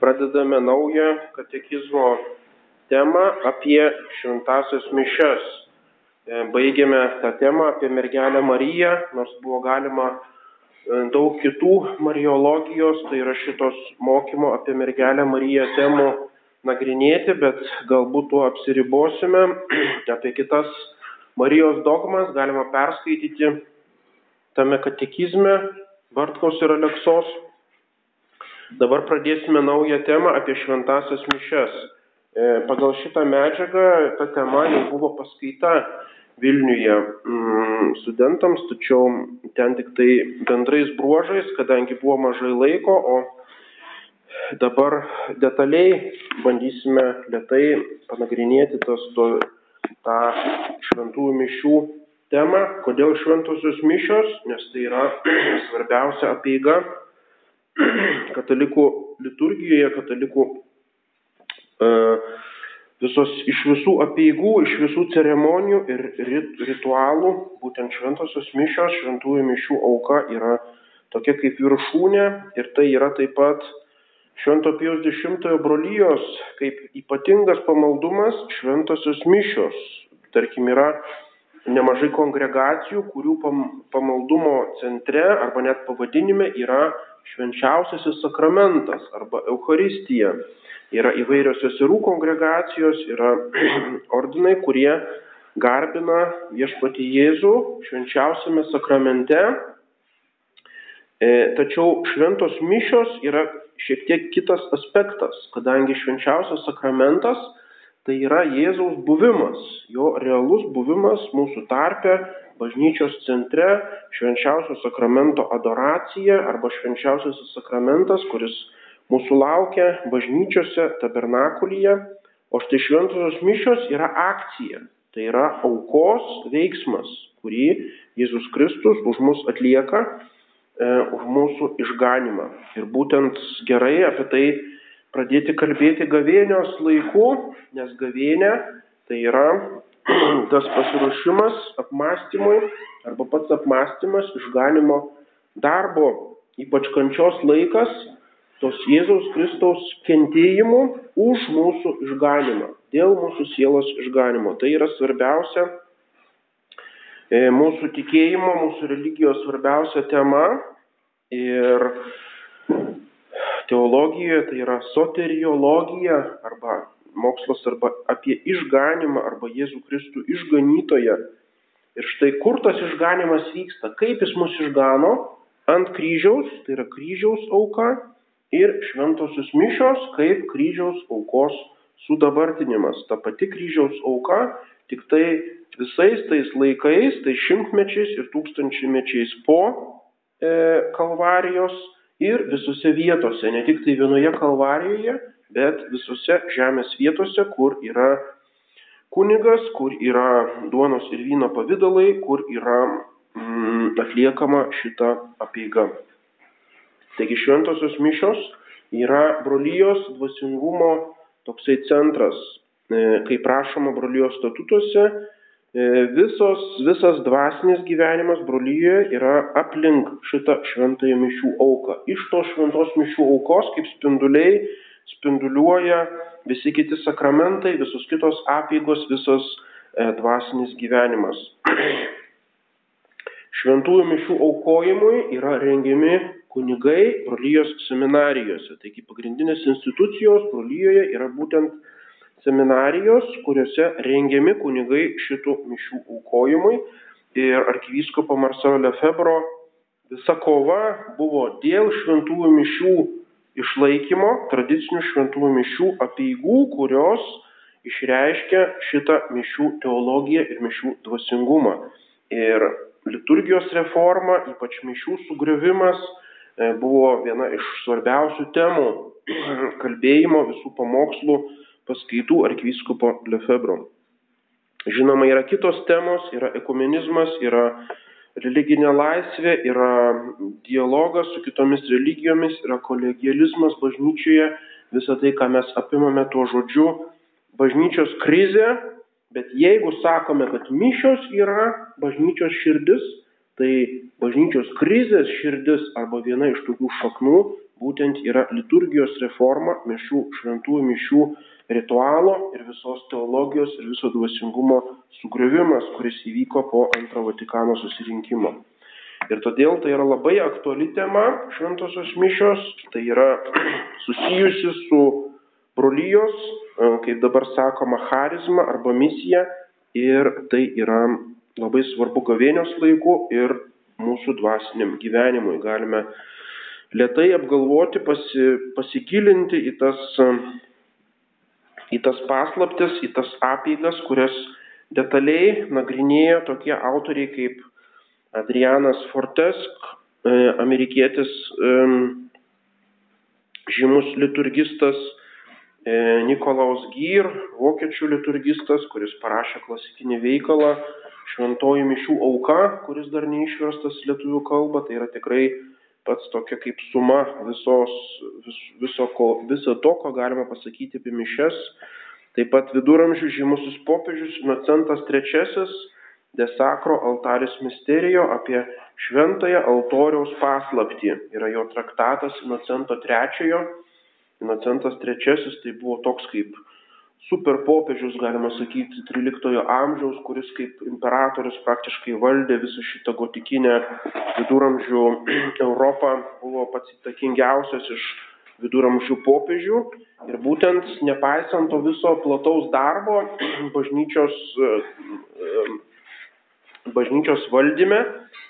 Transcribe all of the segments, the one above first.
pradedame naują katekizmo temą apie šventasias mišes. Baigėme tą temą apie mergelę Mariją, nors buvo galima e, daug kitų mariologijos, tai yra šitos mokymo apie mergelę Mariją temų nagrinėti, bet galbūt tuo apsiribosime. apie kitas Marijos dogmas galima perskaityti tame katekizme Bartkos ir Aleksos Dabar pradėsime naują temą apie šventasias mišes. E, pagal šitą medžiagą ta tema jau buvo paskaita Vilniuje mm, studentams, tačiau ten tik tai bendrais bruožais, kadangi buvo mažai laiko, o dabar detaliai bandysime lietai panagrinėti tos, to, tą šventųjų mišių temą. Kodėl šventosios mišios? Nes tai yra svarbiausia apieiga katalikų liturgijoje, katalikų e, visos iš visų apieigų, iš visų ceremonijų ir rit, ritualų, būtent šventosios mišios, šventųjų mišių auka yra tokia kaip viršūnė ir tai yra taip pat Švento Pijos X brolyjos kaip ypatingas pamaldumas šventosios mišios. Tarkim, yra nemažai kongregacijų, kurių pamaldumo centre arba net pavadinime yra švenčiausiasis sakramentas arba Euharistija. Yra įvairios seserų kongregacijos, yra ordinai, kurie garbina viešpati Jėzų švenčiausiame sakramente. E, tačiau šventos mišios yra šiek tiek kitas aspektas, kadangi švenčiausias sakramentas tai yra Jėzaus buvimas, jo realus buvimas mūsų tarpe bažnyčios centre švenčiausio sakramento adoracija arba švenčiausiasis sakramentas, kuris mūsų laukia bažnyčiose, tabernakulyje, o štai šventosios mišios yra akcija, tai yra aukos veiksmas, kurį Jėzus Kristus už mus atlieka, e, už mūsų išganimą. Ir būtent gerai apie tai pradėti kalbėti gavėnios laiku, nes gavėnė tai yra tas pasiruošimas apmąstymui arba pats apmąstymas išganimo darbo, ypač kančios laikas, tos Jėzaus Kristaus kentėjimų už mūsų išganimą, dėl mūsų sielos išganimo. Tai yra svarbiausia e, mūsų tikėjimo, mūsų religijos svarbiausia tema ir teologijoje tai yra soteriologija arba mokslas arba apie išganimą arba Jėzų Kristų išganytoją. Ir štai kur tas išganimas vyksta, kaip jis mus išgano ant kryžiaus, tai yra kryžiaus auka ir šventosios mišios kaip kryžiaus aukos sudabartinimas. Ta pati kryžiaus auka, tik tai visais tais laikais, tai šimtmečiais ir tūkstančimečiais po e, kalvarijos ir visose vietose, ne tik tai vienoje kalvarijoje, bet visose žemės vietose, kur yra kunigas, kur yra duonos ir vyno pavydalai, kur yra mm, atliekama šita apieiga. Taigi šventosios mišios yra brolyjos dvasingumo toksai centras, e, kaip prašoma brolyjos statutuose, visos, visas dvasinis gyvenimas brolyje yra aplink šitą šventąją mišių auką. Iš tos šventos mišių aukos kaip spinduliai spinduliuoja visi kiti sakramentai, visos kitos apėgos, visos e, dvasinis gyvenimas. Šventųjų mišių aukojimui yra rengiami kunigai brolyjos seminarijose. Taigi pagrindinės institucijos brolyjoje yra būtent seminarijos, kuriuose rengiami kunigai šitų mišių aukojimui. Ir arkivyskopo Marcelo Lefebro visa kova buvo dėl šventųjų mišių išlaikymo tradicinių šventųjų mišių apieigų, kurios išreiškia šitą mišių teologiją ir mišių dvasingumą. Ir liturgijos reforma, ypač mišių sugriovimas, e, buvo viena iš svarbiausių temų kalbėjimo visų pamokslų paskaitų arkivyskupo Lefebro. Žinoma, yra kitos temos, yra ekumenizmas, yra religinė laisvė, yra dialogas su kitomis religijomis, yra kolegializmas bažnyčioje, visą tai, ką mes apimame tuo žodžiu, bažnyčios krizė, bet jeigu sakome, kad mišios yra bažnyčios širdis, tai bažnyčios krizės širdis arba viena iš tokių šaknų būtent yra liturgijos reforma, mišių, šventųjų mišių ritualo ir visos teologijos ir viso dvasingumo sugriovimas, kuris įvyko po antro Vatikano susirinkimo. Ir todėl tai yra labai aktuali tema šventosios mišios, tai yra susijusi su brolyjos, e, kaip dabar sakoma, charizma arba misija ir tai yra labai svarbu gavėnios laiku ir mūsų dvasiniam gyvenimui. Galime lietai apgalvoti, pasi, pasigilinti į tas, į tas paslaptis, į tas apygas, kurias detaliai nagrinėja tokie autoriai kaip Adrianas Fortesk, e, amerikietis žymus liturgistas, e, Nikolaus Gyr, vokiečių liturgistas, kuris parašė klasikinį veikalą šventoji mišių auka, kuris dar neišverstas lietuvių kalba, tai yra tikrai pats tokia kaip suma visos, vis, viso, ko, viso to, ko galima pasakyti apie mišes. Taip pat viduramžių žymusis popiežius Inocentas III De Sacro Altaris Misterijo apie šventąją altoriaus paslaptį. Yra jo traktatas Inocento III. Inocentas III tai buvo toks kaip super popiežius, galima sakyti, 13 amžiaus, kuris kaip imperatorius praktiškai valdė visą šitą gotikinę viduramžių Europą, buvo pats įtakingiausias iš viduramžių popiežių. Ir būtent nepaisant to viso plataus darbo bažnyčios, bažnyčios valdyme,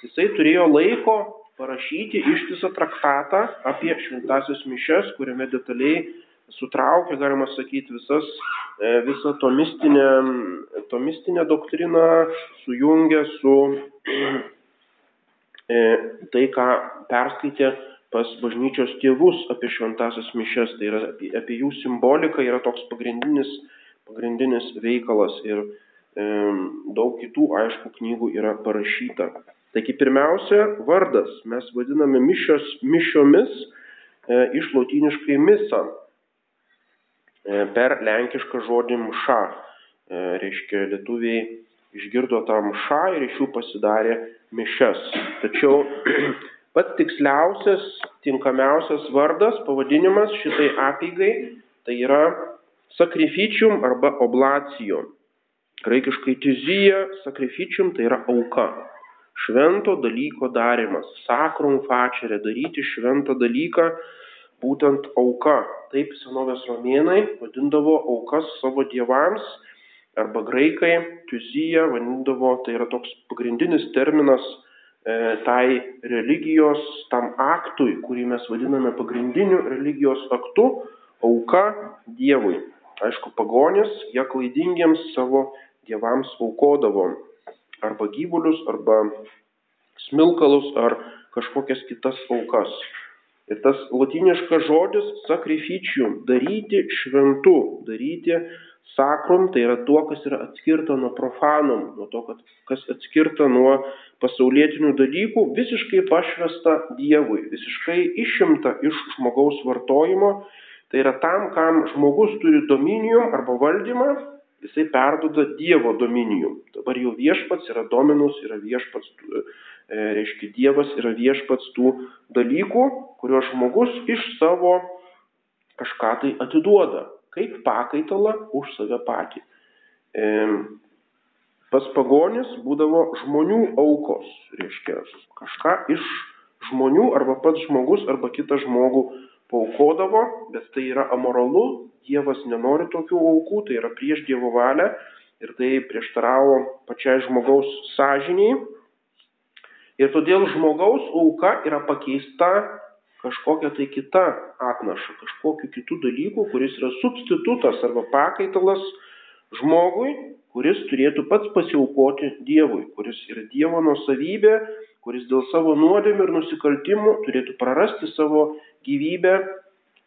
jisai turėjo laiko parašyti ištisą traktatą apie šventasias mišes, kuriame detaliai sutraukia, galima sakyti, visas, e, visą tomistinę, tomistinę doktriną, sujungia su e, tai, ką perskaitė pas bažnyčios tėvus apie šventasias mišes, tai yra apie, apie jų simboliką yra toks pagrindinis, pagrindinis veikalas ir e, daug kitų, aišku, knygų yra parašyta. Taigi pirmiausia, vardas. Mes vadiname mišios, mišiomis e, iš lotyniškai misa. E, per lenkišką žodį mša. E, reiškia, lietuviai išgirdo tą mšą ir iš jų pasidarė mišes. Tačiau pats tiksliausias, tinkamiausias vardas, pavadinimas šitai apygai, tai yra sakrificium arba oblacijum. Graikiškai tizija, sakrificium tai yra auka. Švento dalyko darimas. Sakrum fačerė, daryti šventą dalyką, būtent auka. Taip senovės romėnai vadindavo aukas savo dievams, arba graikai tuziją vadindavo, tai yra toks pagrindinis terminas e, tai religijos, tam aktui, kurį mes vadiname pagrindiniu religijos aktu, auka Dievui. Aišku, pagonis, jie klaidingiems savo dievams aukodavo arba gyvulius, arba smilkalus, ar kažkokias kitas aukas. Ir tas latiniškas žodis sakrificium - daryti šventu, daryti sakrum, tai yra tuo, kas yra atskirta nuo profanum, nuo to, kas atskirta nuo pasaulietinių dalykų, visiškai pašvesta Dievui, visiškai išimta iš žmogaus vartojimo. Tai yra tam, kam žmogus turi dominijum arba valdymą, jisai perduoda Dievo dominijum. Dabar jau viešpats yra dominus, yra viešpats reiškia Dievas yra viešpats tų dalykų, kuriuos žmogus iš savo kažką tai atiduoda, kaip pakaitalą už save patį. E, pas pagonis būdavo žmonių aukos, reiškia kažką iš žmonių arba pats žmogus arba kitą žmogų paukodavo, bet tai yra amoralu, Dievas nenori tokių aukų, tai yra prieš Dievo valią ir tai prieštaravo pačiai žmogaus sąžiniai Ir todėl žmogaus auka yra pakeista kažkokia tai kita atnaša, kažkokiu kitų dalykų, kuris yra substitutas arba pakaitalas žmogui, kuris turėtų pats pasiaukoti Dievui, kuris yra Dievo nusavybė, kuris dėl savo nuodėmių ir nusikaltimų turėtų prarasti savo gyvybę,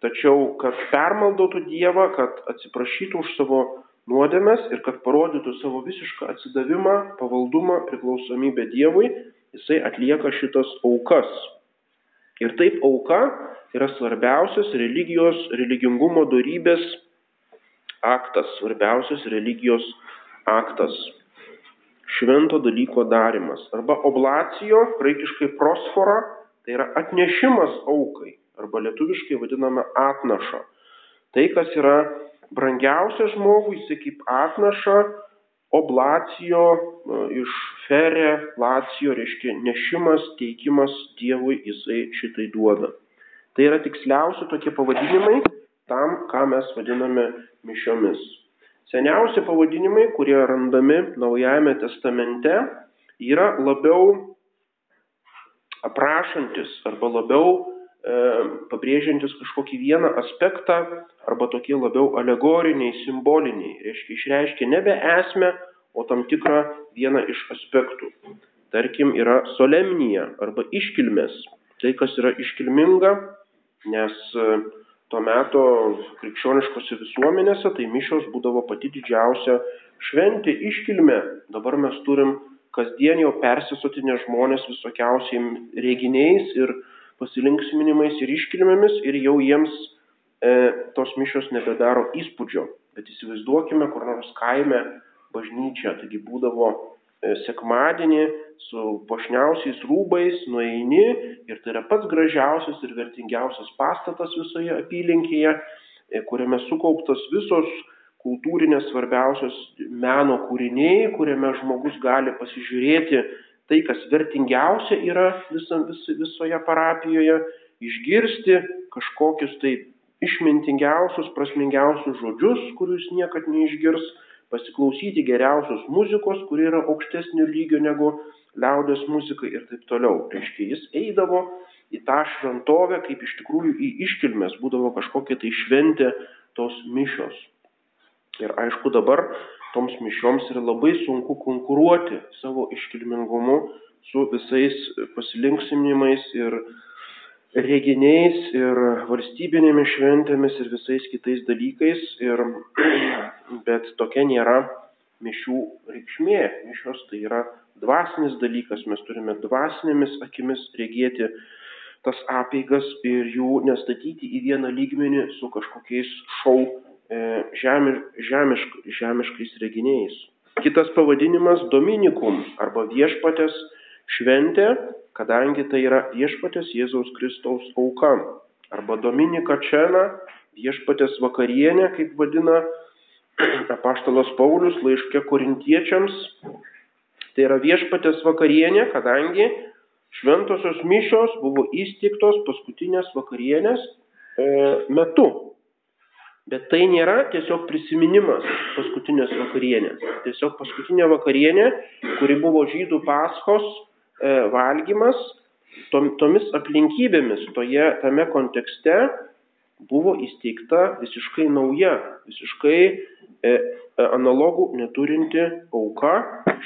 tačiau kad permaldotų Dievą, kad atsiprašytų už savo nuodėmes ir kad parodytų savo visišką atsidavimą, pavaldumą, priklausomybę Dievui, jisai atlieka šitas aukas. Ir taip auka yra svarbiausias religijos, religingumo darybės aktas, svarbiausias religijos aktas. Švento dalyko darimas. Arba oblacijo, graikiškai prosfora, tai yra atnešimas aukai. arba lietuviškai vadiname atnašą. Tai, kas yra brangiausia žmogui, jisai kaip atnaša, oblacijo e, iš ferė, lacijo, reiškia nešimas, teikimas Dievui, jisai šitai duoda. Tai yra tiksliausi tokie pavadinimai tam, ką mes vadiname mišiomis. Seniausi pavadinimai, kurie randami Naujajame testamente, yra labiau aprašantis arba labiau pabrėžiantis kažkokį vieną aspektą arba tokie labiau alegoriniai, simboliniai. Reiškia, išreiškia nebe esmę, o tam tikrą vieną iš aspektų. Tarkim, yra solemnija arba iškilmės. Tai, kas yra iškilminga, nes e, to meto krikščioniškose visuomenėse, tai mišios būdavo pati didžiausia šventė, iškilmė. Dabar mes turim kasdien jau persisotinę žmonės visokiausiai reginiais ir pasilinksminimais ir iškilmėmis ir jau jiems e, tos mišios nebedaro įspūdžio. Bet įsivaizduokime, kur nors kaime bažnyčia, taigi būdavo E, sekmadienį su pošniausiais rūbais nueini ir tai yra pats gražiausias ir vertingiausias pastatas visoje apylinkėje, e, kuriame sukauptos visos kultūrinės svarbiausios meno kūriniai, kuriame žmogus gali pasižiūrėti tai, kas vertingiausia yra visa, vis, visoje parapijoje, išgirsti kažkokius tai išmintingiausius, prasmingiausius žodžius, kuriuos niekad neišgirs pasiklausyti geriausios muzikos, kuri yra aukštesnio lygio negu liaudės muzika ir taip toliau. Reiškia, jis eidavo į tą šventovę, kaip iš tikrųjų į iškilmes būdavo kažkokia tai šventė tos mišios. Ir aišku, dabar toms mišioms yra labai sunku konkuruoti savo iškilmingumu su visais pasilinksminimais ir reginiais ir valstybinėmis šventėmis ir visais kitais dalykais, ir, bet tokia nėra mišių reikšmė. Mišios tai yra dvasinis dalykas, mes turime dvasinėmis akimis regėti tas apeigas ir jų nestatyti į vieną lygmenį su kažkokiais šau žemi, žemišk, žemiškais reginiais. Kitas pavadinimas - Dominikum arba viešpatės šventė kadangi tai yra viešpatės Jėzaus Kristaus auka. Arba Dominika Čena, viešpatės vakarienė, kaip vadina apaštalas Paulius laiške korintiečiams. Tai yra viešpatės vakarienė, kadangi šventosios mišios buvo įsteigtos paskutinės vakarienės e, metu. Bet tai nėra tiesiog prisiminimas paskutinės vakarienės. Tiesiog paskutinė vakarienė, kuri buvo žydų paskos E, valgymas tom, tomis aplinkybėmis, toje, tame kontekste buvo įsteigta visiškai nauja, visiškai e, e, analogų neturinti auka,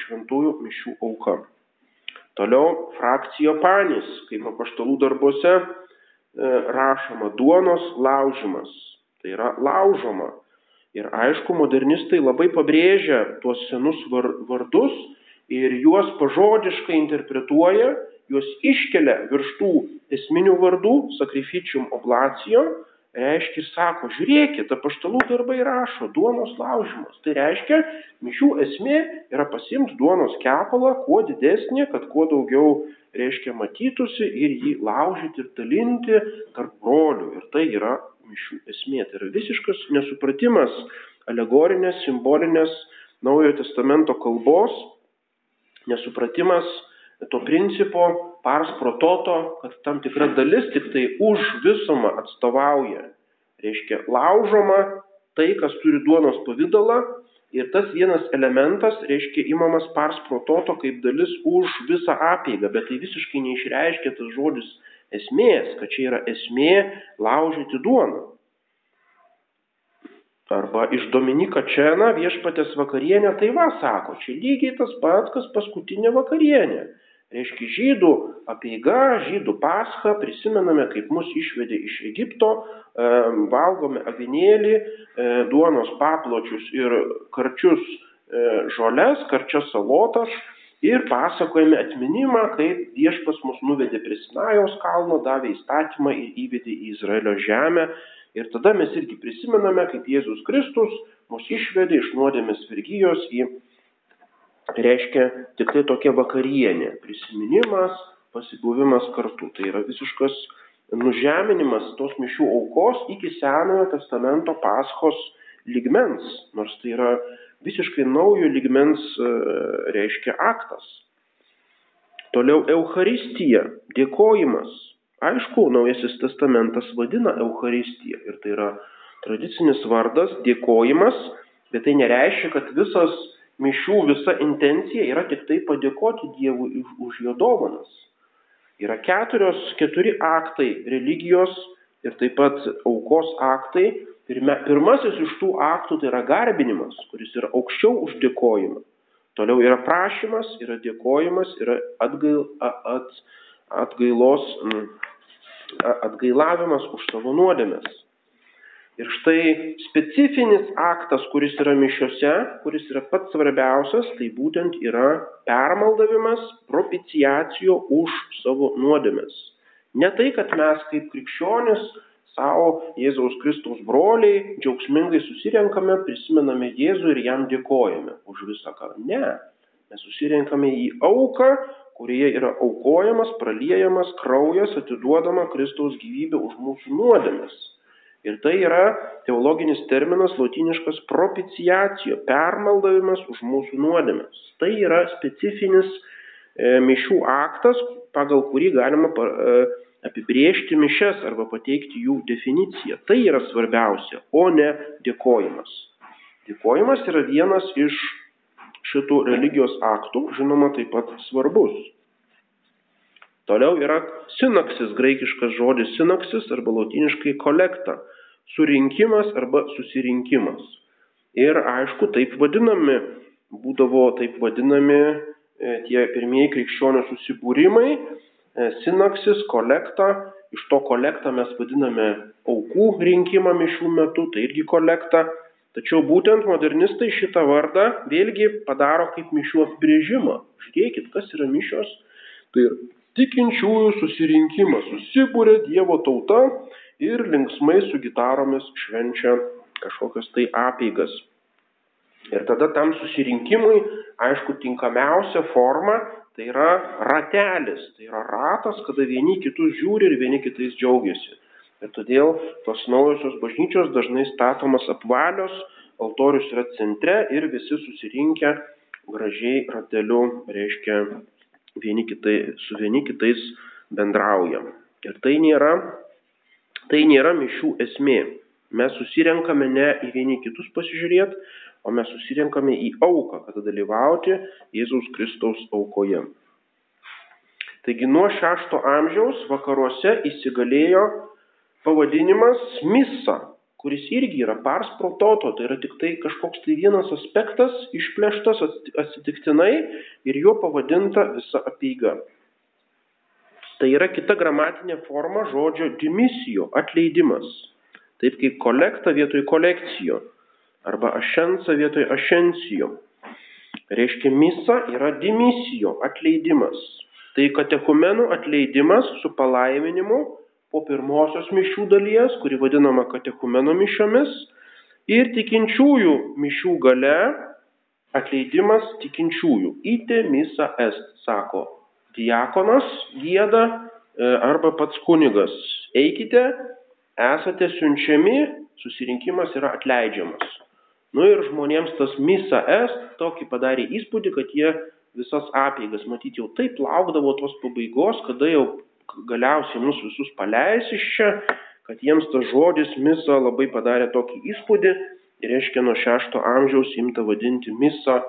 šventųjų mišių auka. Toliau frakcijo panis, kaip apaštalų darbuose e, rašoma, duonos laužimas. Tai yra laužoma. Ir aišku, modernistai labai pabrėžia tuos senus vardus, ir juos pažodiškai interpretuoja, juos iškelia virš tų esminių vardų, sakrificium oblacijom, reiškia ir sako, žiūrėkit, apaštalų darbai rašo, duonos laužimas. Tai reiškia, mišių esmė yra pasimti duonos kepalą, kuo didesnė, kad kuo daugiau, reiškia, matytųsi ir jį laužyti ir dalinti tarp brolių. Ir tai yra mišių esmė. Tai yra visiškas nesupratimas alegorinės, simbolinės Naujojo testamento kalbos nesupratimas to principo pars prototo, kad tam tikra dalis tik tai už visumą atstovauja. Reiškia, laužoma tai, kas turi duonos pavydalą ir tas vienas elementas, reiškia, imamas pars prototo kaip dalis už visą apėgą, bet tai visiškai neišreiškia tas žodis esmės, kad čia yra esmė laužyti duoną. Arba iš Dominika Čena viešpatės vakarienė, tai va sako, čia lygiai tas pats, kas paskutinė vakarienė. Reiškia žydų apieiga, žydų pascha, prisimename, kaip mus išvedė iš Egipto, e, valgome avinėlį, e, duonos papločius ir karčius e, žoles, karčias salotas ir pasakojame atminimą, kaip viešpas mus nuvedė prie Sinajaus kalno, davė įstatymą ir įvedė į Izraelio žemę Ir tada mes irgi prisimename, kaip Jėzus Kristus mus išvedė iš nuodėmės vergyjos į, reiškia, tik tai tokia vakarienė, prisiminimas, pasibuvimas kartu. Tai yra visiškas nužeminimas tos mišių aukos iki Senojo testamento paschos ligmens, nors tai yra visiškai naujo ligmens, e, reiškia, aktas. Toliau Euharistija, dėkojimas. Aišku, Naujasis testamentas vadina Euharistiją ir tai yra tradicinis vardas, dėkojimas, bet tai nereiškia, kad visas mišių, visa intencija yra tik tai padėkoti Dievui už, jo dovanas. Yra keturios, keturi aktai religijos ir taip pat aukos aktai. Pirme, pirmasis iš tų aktų tai yra garbinimas, kuris yra aukščiau už dėkojimą. Toliau yra prašymas, yra dėkojimas, yra atgail, at, atgailos, atgailavimas už savo nuodėmės. Ir štai specifinis aktas, kuris yra mišiuose, kuris yra pats svarbiausias, tai būtent yra permaldavimas propiciacijo už savo nuodėmes. Ne tai, kad mes kaip krikščionis savo Jėzaus Kristaus broliai džiaugsmingai susirenkame, prisimename Jėzų ir jam dėkojame už visą ką. Ne, mes susirenkame į auką, kurioje yra aukojamas, praliejamas kraujas, atiduodama Kristaus gyvybė už mūsų nuodėmes. Ir tai yra teologinis terminas latiniškas propiciacijo, permaldavimas už mūsų nuodėmes. Tai yra specifinis e, mišių aktas, pagal kurį galima e, apibriežti mišes arba pateikti jų definiciją. Tai yra svarbiausia, o ne dėkojimas. Dėkojimas yra vienas iš šitų religijos aktų, žinoma, taip pat svarbus. Toliau yra sinaksis, graikiškas žodis sinaksis arba latiniškai kolekta surinkimas arba susirinkimas. Ir aišku, taip vadinami, būdavo taip vadinami e, tie pirmieji krikščionių susibūrimai, sinaksis, kolekta, iš to kolektą mes vadiname aukų rinkimą mišių metu, tai irgi kolekta. Tačiau būtent modernistai šitą vardą vėlgi padaro kaip mišių apibrėžimą. Žiūrėkit, kas yra mišios. Tai tikinčiųjų susirinkimas, susibūrė Dievo tauta ir linksmai su gitaromis švenčia kažkokias tai apeigas. Ir tada tam susirinkimui, aišku, tinkamiausia forma tai yra ratelis, tai yra ratas, kada vieni kitus žiūri ir vieni kitais džiaugiasi. Ir todėl tos naujosios bažnyčios dažnai statomas apvalios, altorius yra centre ir visi susirinkę gražiai rateliu, reiškia, vieni kitai, su vieni kitais bendraujam. Ir tai nėra Tai nėra mišių esmė. Mes susirenkame ne į vieni kitus pasižiūrėti, o mes susirenkame į auką, kad dalyvauti Jėzaus Kristaus aukoje. Taigi nuo šešto amžiaus vakaruose įsigalėjo pavadinimas misa, kuris irgi yra pars prototo, tai yra tik tai kažkoks tai vienas aspektas išplėštas atsitiktinai ir juo pavadinta visa apeiga. Tai yra kita gramatinė forma žodžio dimisijo, atleidimas. Taip kaip kolekta vietoj kolekcijo arba ašensa vietoj ašencijo. Reiškia, misa yra dimisijo, atleidimas. Tai katechumenų atleidimas su palaiminimu po pirmosios mišių dalies, kuri vadinama katechumeno mišiomis, ir tikinčiųjų mišių gale atleidimas tikinčiųjų. Ite misa est, sako diakonas gėda e, arba pats kunigas. Eikite, esate siunčiami, susirinkimas yra atleidžiamas. Nu ir žmonėms tas misa est tokį padarė įspūdį, kad jie visas apėgas, matyti, jau taip laukdavo tos pabaigos, kada jau galiausiai mus visus paleis iš čia, kad jiems tas žodis misa labai padarė tokį įspūdį ir reiškia nuo šešto amžiaus imta vadinti misa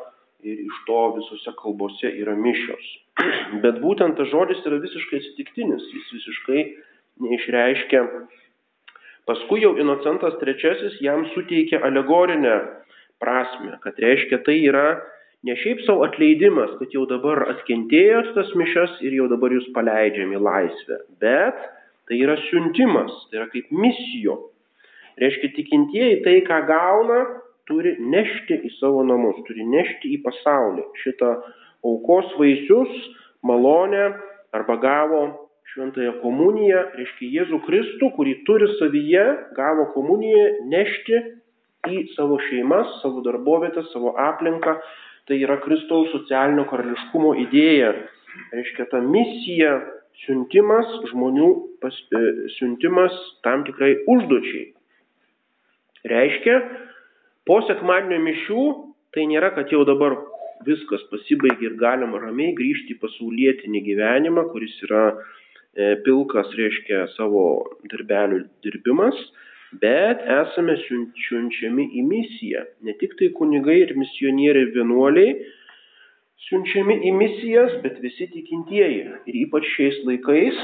ir iš to visose kalbose yra mišios. Bet būtent tas žodis yra visiškai atsitiktinis, jis visiškai neišreiškia. Paskui jau Inocentas III jam suteikė alegorinę prasme, kad reiškia tai yra ne šiaip savo atleidimas, kad jau dabar atkentėjot tas mišas ir jau dabar jūs paleidžiam į laisvę, bet tai yra siuntimas, tai yra kaip misijo. Reiškia tikintieji tai, ką gauna, turi nešti į savo namus, turi nešti į pasaulį šitą aukos vaisius, malonę arba gavo šventąją komuniją, reiškia Jėzų Kristų, kurį turi savyje, gavo komuniją nešti į savo šeimas, savo darbovietę, savo aplinką. Tai yra Kristaus socialinio karališkumo idėja. Reiškia ta misija siuntimas žmonių, pas, e, siuntimas tam tikrai užduočiai. Reiškia, po sekmadienio mišių tai nėra, kad jau dabar viskas pasibaigė ir galima ramiai grįžti į pasaulietinį gyvenimą, kuris yra pilkas, reiškia savo darbelių dirbimas, bet esame siunčiami į misiją. Ne tik tai kunigai ir misionieriai vienuoliai siunčiami į misijas, bet visi tikintieji. Ir ypač šiais laikais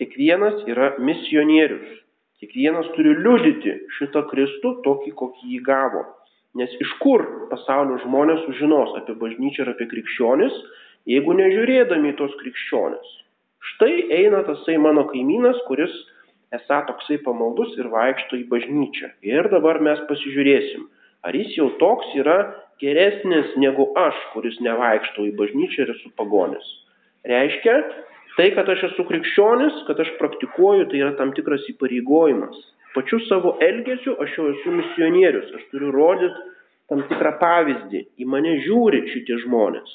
kiekvienas yra misionierius. Kiekvienas turi liudyti šitą Kristų tokį, kokį jį gavo. Nes iš kur pasaulio žmonės sužinos apie bažnyčią ir apie krikščionis, jeigu nežiūrėdami į tos krikščionis. Štai eina tasai mano kaimynas, kuris esą toksai pamaldus ir vaikšto į bažnyčią. Ir dabar mes pasižiūrėsim, ar jis jau toks yra geresnis negu aš, kuris nevaikšto į bažnyčią ir esu pagonis. Reiškia, tai, kad aš esu krikščionis, kad aš praktikuoju, tai yra tam tikras įpareigojimas pačiu savo elgesiu aš jau esu misionierius, aš turiu rodyti tam tikrą pavyzdį, į mane žiūri šitie žmonės.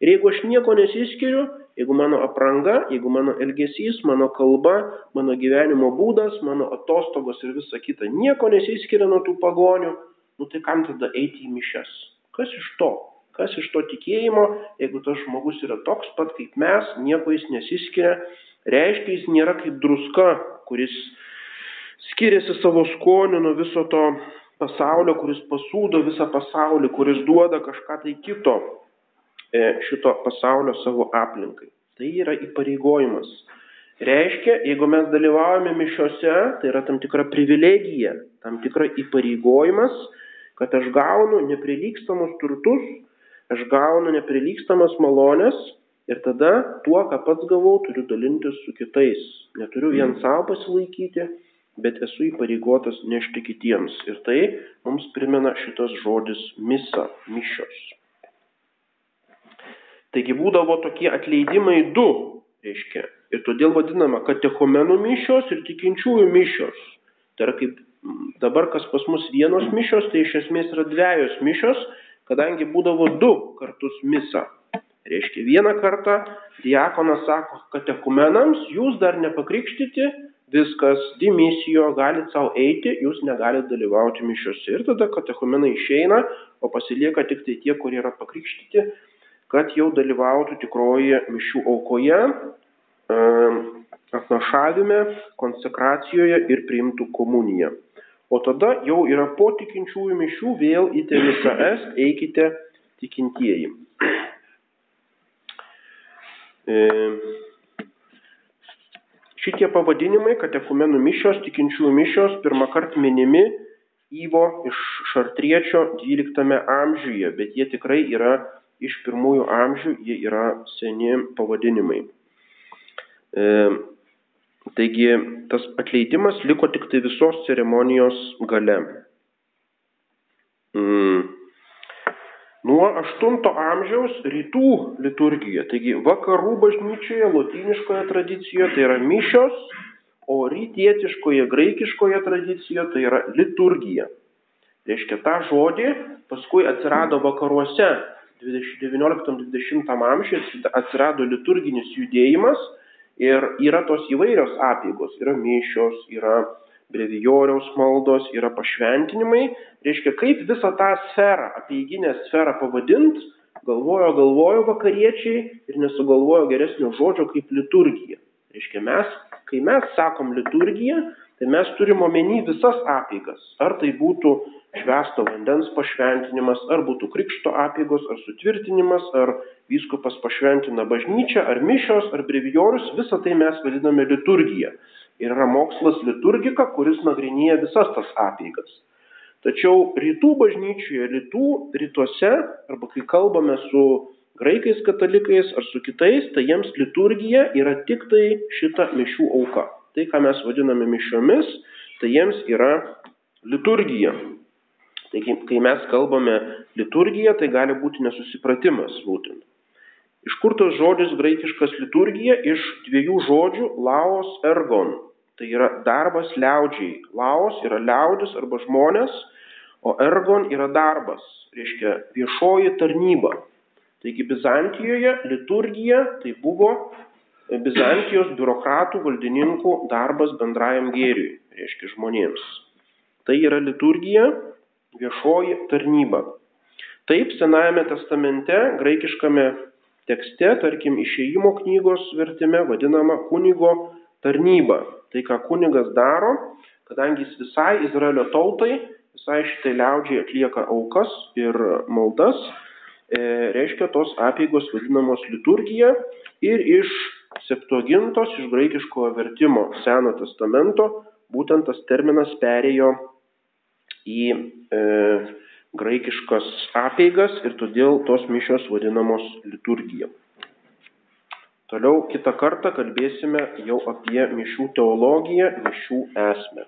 Ir jeigu aš nieko nesiskiriu, jeigu mano apranga, jeigu mano elgesys, mano kalba, mano gyvenimo būdas, mano atostogos ir visa kita nieko nesiskiria nuo tų pagonių, nu tai kam tada eiti į mišes? Kas iš to? Kas iš to tikėjimo, jeigu tas žmogus yra toks pat kaip mes, nieko jis nesiskiria, reiškia jis nėra kaip druska, kuris skiriasi savo skoniu nuo viso to pasaulio, kuris pasūdo visą pasaulį, kuris duoda kažką tai kito šito pasaulio savo aplinkai. Tai yra įpareigojimas. Reiškia, jeigu mes dalyvaujame mišiuose, tai yra tam tikra privilegija, tam tikra įpareigojimas, kad aš gaunu neprilykstamus turtus, aš gaunu neprilykstamas malonės ir tada tuo, ką pats gavau, turiu dalintis su kitais. Neturiu vien savo pasilaikyti, bet esu įpareigotas nešti kitiems. Ir tai mums primena šitas žodis misa, mišios. Taigi būdavo tokie atleidimai du, reiškia. Ir todėl vadinama katechumenų mišios ir tikinčiųjų mišios. Tai yra kaip dabar, kas pas mus vienos mišios, tai iš esmės yra dviejos mišios, kadangi būdavo du kartus misa. Reiškia, vieną kartą diakonas sako katechumenams, jūs dar nepakrikštyti, viskas, dimisijo, galit savo eiti, jūs negalit dalyvauti mišiuose. Ir tada katechumenai išeina, o pasilieka tik tai tie, kurie yra pakrikštyti, kad jau dalyvautų tikroji mišių aukoje, atnašavime, konsekracijoje ir priimtų komuniją. O tada jau yra po tikinčiųjų mišių vėl į tevisą es eikite tikintieji. E, Šitie pavadinimai, katekumenų mišios, tikinčiųjų mišios, pirmą kartą minimi Įvo iš Šartriečio 12 amžiuje, bet jie tikrai yra iš pirmųjų amžių, jie yra seni pavadinimai. E, taigi tas atleidimas liko tik tai visos ceremonijos gale. Mm nuo 8 amžiaus rytų liturgija. Taigi vakarų bažnyčioje, lotyniškoje tradicijoje tai yra mišios, o rytietiškoje, graikiškoje tradicijoje tai yra liturgija. Reiškia, tą žodį paskui atsirado vakaruose 19-20 amžiuje atsirado liturginis judėjimas ir yra tos įvairios apėgos, yra mišios, yra brevijoriaus maldos, yra pašventinimai. Reiškia, kaip visą tą sferą, apieiginę sferą pavadint, galvojo, galvojo vakariečiai ir nesugalvojo geresnio žodžio kaip liturgija. Reiškia, mes, kai mes sakom liturgija, tai mes turim omeny visas apeigas. Ar tai būtų švesto vandens pašventinimas, ar būtų krikšto apeigos, ar sutvirtinimas, ar vyskupas pašventina bažnyčią, ar mišios, ar brevijorius, visą tai mes vadiname liturgija ir yra mokslas liturgika, kuris nagrinėja visas tas apeigas. Tačiau rytų bažnyčioje, rytų rytuose, arba kai kalbame su graikais katalikais ar su kitais, tai jiems liturgija yra tik tai šita mišių auka. Tai, ką mes vadiname mišiomis, tai jiems yra liturgija. Taigi, kai mes kalbame liturgija, tai gali būti nesusipratimas būtent. Iš kur tas žodis graikiškas liturgija? Iš dviejų žodžių laos ergon. Tai yra darbas liaudžiai. Laos yra liaudis arba žmonės, o ergon yra darbas, reiškia viešoji tarnyba. Taigi Bizantijoje liturgija tai buvo Bizantijos biurokratų valdininkų darbas bendrajam gėriui, reiškia žmonėms. Tai yra liturgija, viešoji tarnyba. Taip, Senajame testamente, graikiškame tekste, tarkim, išėjimo knygos vertime vadinama kunigo tarnyba. Tai, ką kunigas daro, kadangi jis visai Izraelio tautai, visai šitai liaudžiai atlieka aukas ir maldas, e, reiškia tos apėgos vadinamos liturgija ir iš septuagintos, iš graikiškojo vertimo Seno testamento, būtent tas terminas perėjo į e, graikiškas apeigas ir todėl tos mišios vadinamos liturgija. Toliau kitą kartą kalbėsime jau apie mišių teologiją, mišių esmę.